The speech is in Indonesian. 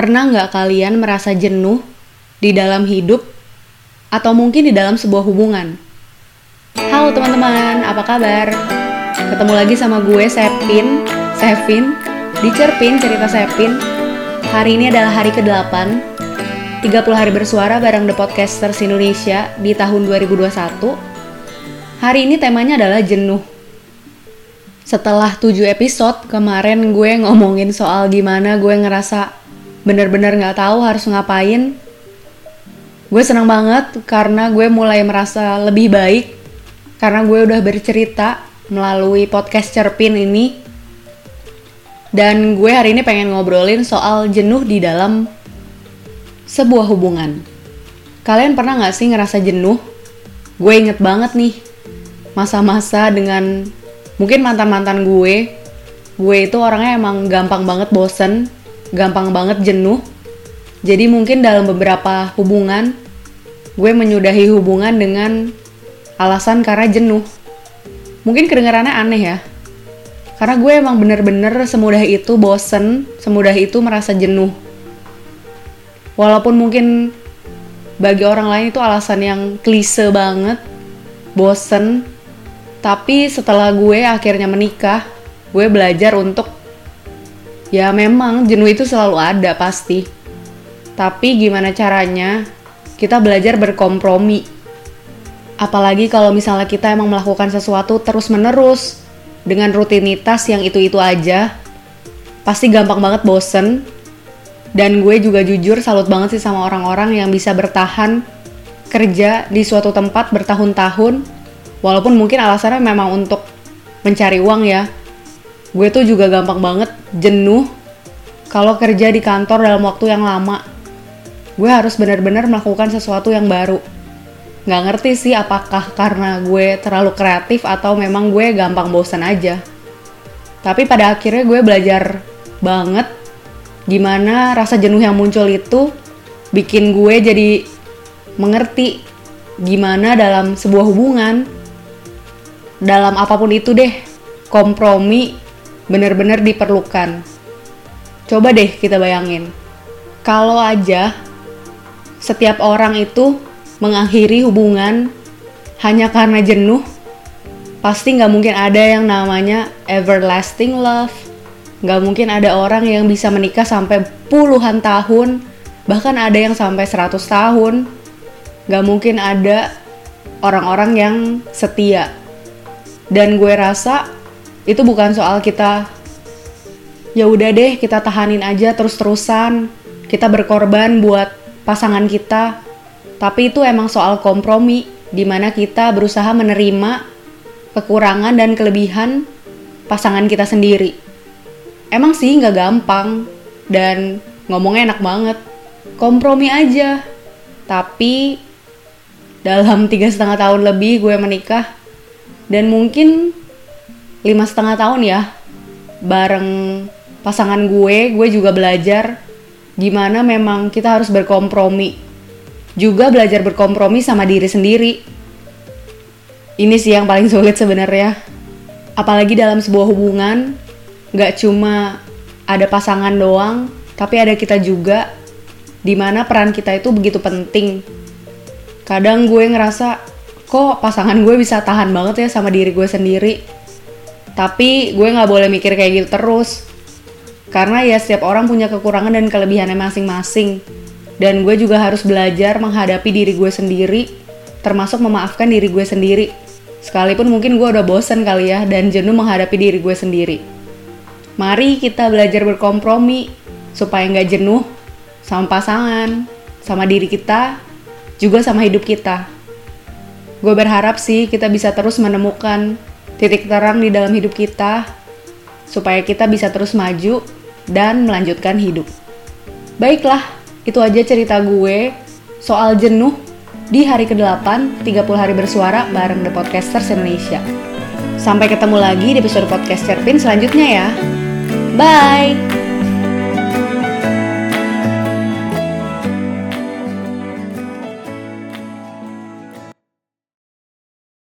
Pernah nggak kalian merasa jenuh di dalam hidup atau mungkin di dalam sebuah hubungan? Halo teman-teman, apa kabar? Ketemu lagi sama gue Sepin, Sevin, di Cerpin Cerita Sepin. Hari ini adalah hari ke-8, 30 hari bersuara bareng The Podcasters Indonesia di tahun 2021. Hari ini temanya adalah jenuh. Setelah 7 episode, kemarin gue ngomongin soal gimana gue ngerasa bener-bener nggak tahu harus ngapain. Gue senang banget karena gue mulai merasa lebih baik karena gue udah bercerita melalui podcast cerpin ini. Dan gue hari ini pengen ngobrolin soal jenuh di dalam sebuah hubungan. Kalian pernah nggak sih ngerasa jenuh? Gue inget banget nih masa-masa dengan mungkin mantan-mantan gue. Gue itu orangnya emang gampang banget bosen gampang banget jenuh. Jadi mungkin dalam beberapa hubungan gue menyudahi hubungan dengan alasan karena jenuh. Mungkin kedengarannya aneh ya. Karena gue emang bener-bener semudah itu bosen, semudah itu merasa jenuh. Walaupun mungkin bagi orang lain itu alasan yang klise banget, bosen. Tapi setelah gue akhirnya menikah, gue belajar untuk Ya memang jenuh itu selalu ada pasti. Tapi gimana caranya kita belajar berkompromi. Apalagi kalau misalnya kita emang melakukan sesuatu terus-menerus dengan rutinitas yang itu-itu aja, pasti gampang banget bosen. Dan gue juga jujur salut banget sih sama orang-orang yang bisa bertahan kerja di suatu tempat bertahun-tahun, walaupun mungkin alasannya memang untuk mencari uang ya, gue tuh juga gampang banget jenuh kalau kerja di kantor dalam waktu yang lama. Gue harus benar-benar melakukan sesuatu yang baru. Gak ngerti sih apakah karena gue terlalu kreatif atau memang gue gampang bosan aja. Tapi pada akhirnya gue belajar banget gimana rasa jenuh yang muncul itu bikin gue jadi mengerti gimana dalam sebuah hubungan dalam apa pun itu deh kompromi benar-benar diperlukan. Coba deh kita bayangin, kalau aja setiap orang itu mengakhiri hubungan hanya karena jenuh, pasti nggak mungkin ada yang namanya everlasting love. Nggak mungkin ada orang yang bisa menikah sampai puluhan tahun, bahkan ada yang sampai 100 tahun. Nggak mungkin ada orang-orang yang setia. Dan gue rasa itu bukan soal kita ya udah deh kita tahanin aja terus-terusan. Kita berkorban buat pasangan kita. Tapi itu emang soal kompromi di mana kita berusaha menerima kekurangan dan kelebihan pasangan kita sendiri. Emang sih nggak gampang dan ngomongnya enak banget. Kompromi aja. Tapi dalam tiga setengah tahun lebih gue menikah dan mungkin lima setengah tahun ya bareng pasangan gue gue juga belajar gimana memang kita harus berkompromi. Juga belajar berkompromi sama diri sendiri. Ini sih yang paling sulit sebenarnya. Apalagi dalam sebuah hubungan nggak cuma ada pasangan doang tapi ada kita juga di mana peran kita itu begitu penting. Kadang gue ngerasa kok pasangan gue bisa tahan banget ya sama diri gue sendiri tapi gue nggak boleh mikir kayak gitu terus. Karena ya setiap orang punya kekurangan dan kelebihannya masing-masing. Dan gue juga harus belajar menghadapi diri gue sendiri, termasuk memaafkan diri gue sendiri. Sekalipun mungkin gue udah bosen kali ya dan jenuh menghadapi diri gue sendiri. Mari kita belajar berkompromi supaya nggak jenuh sama pasangan, sama diri kita, juga sama hidup kita. Gue berharap sih kita bisa terus menemukan titik terang di dalam hidup kita supaya kita bisa terus maju dan melanjutkan hidup. Baiklah, itu aja cerita gue soal jenuh di hari ke-8 30 hari bersuara bareng The Podcasters Indonesia. Sampai ketemu lagi di episode podcast Cerpin selanjutnya ya. Bye!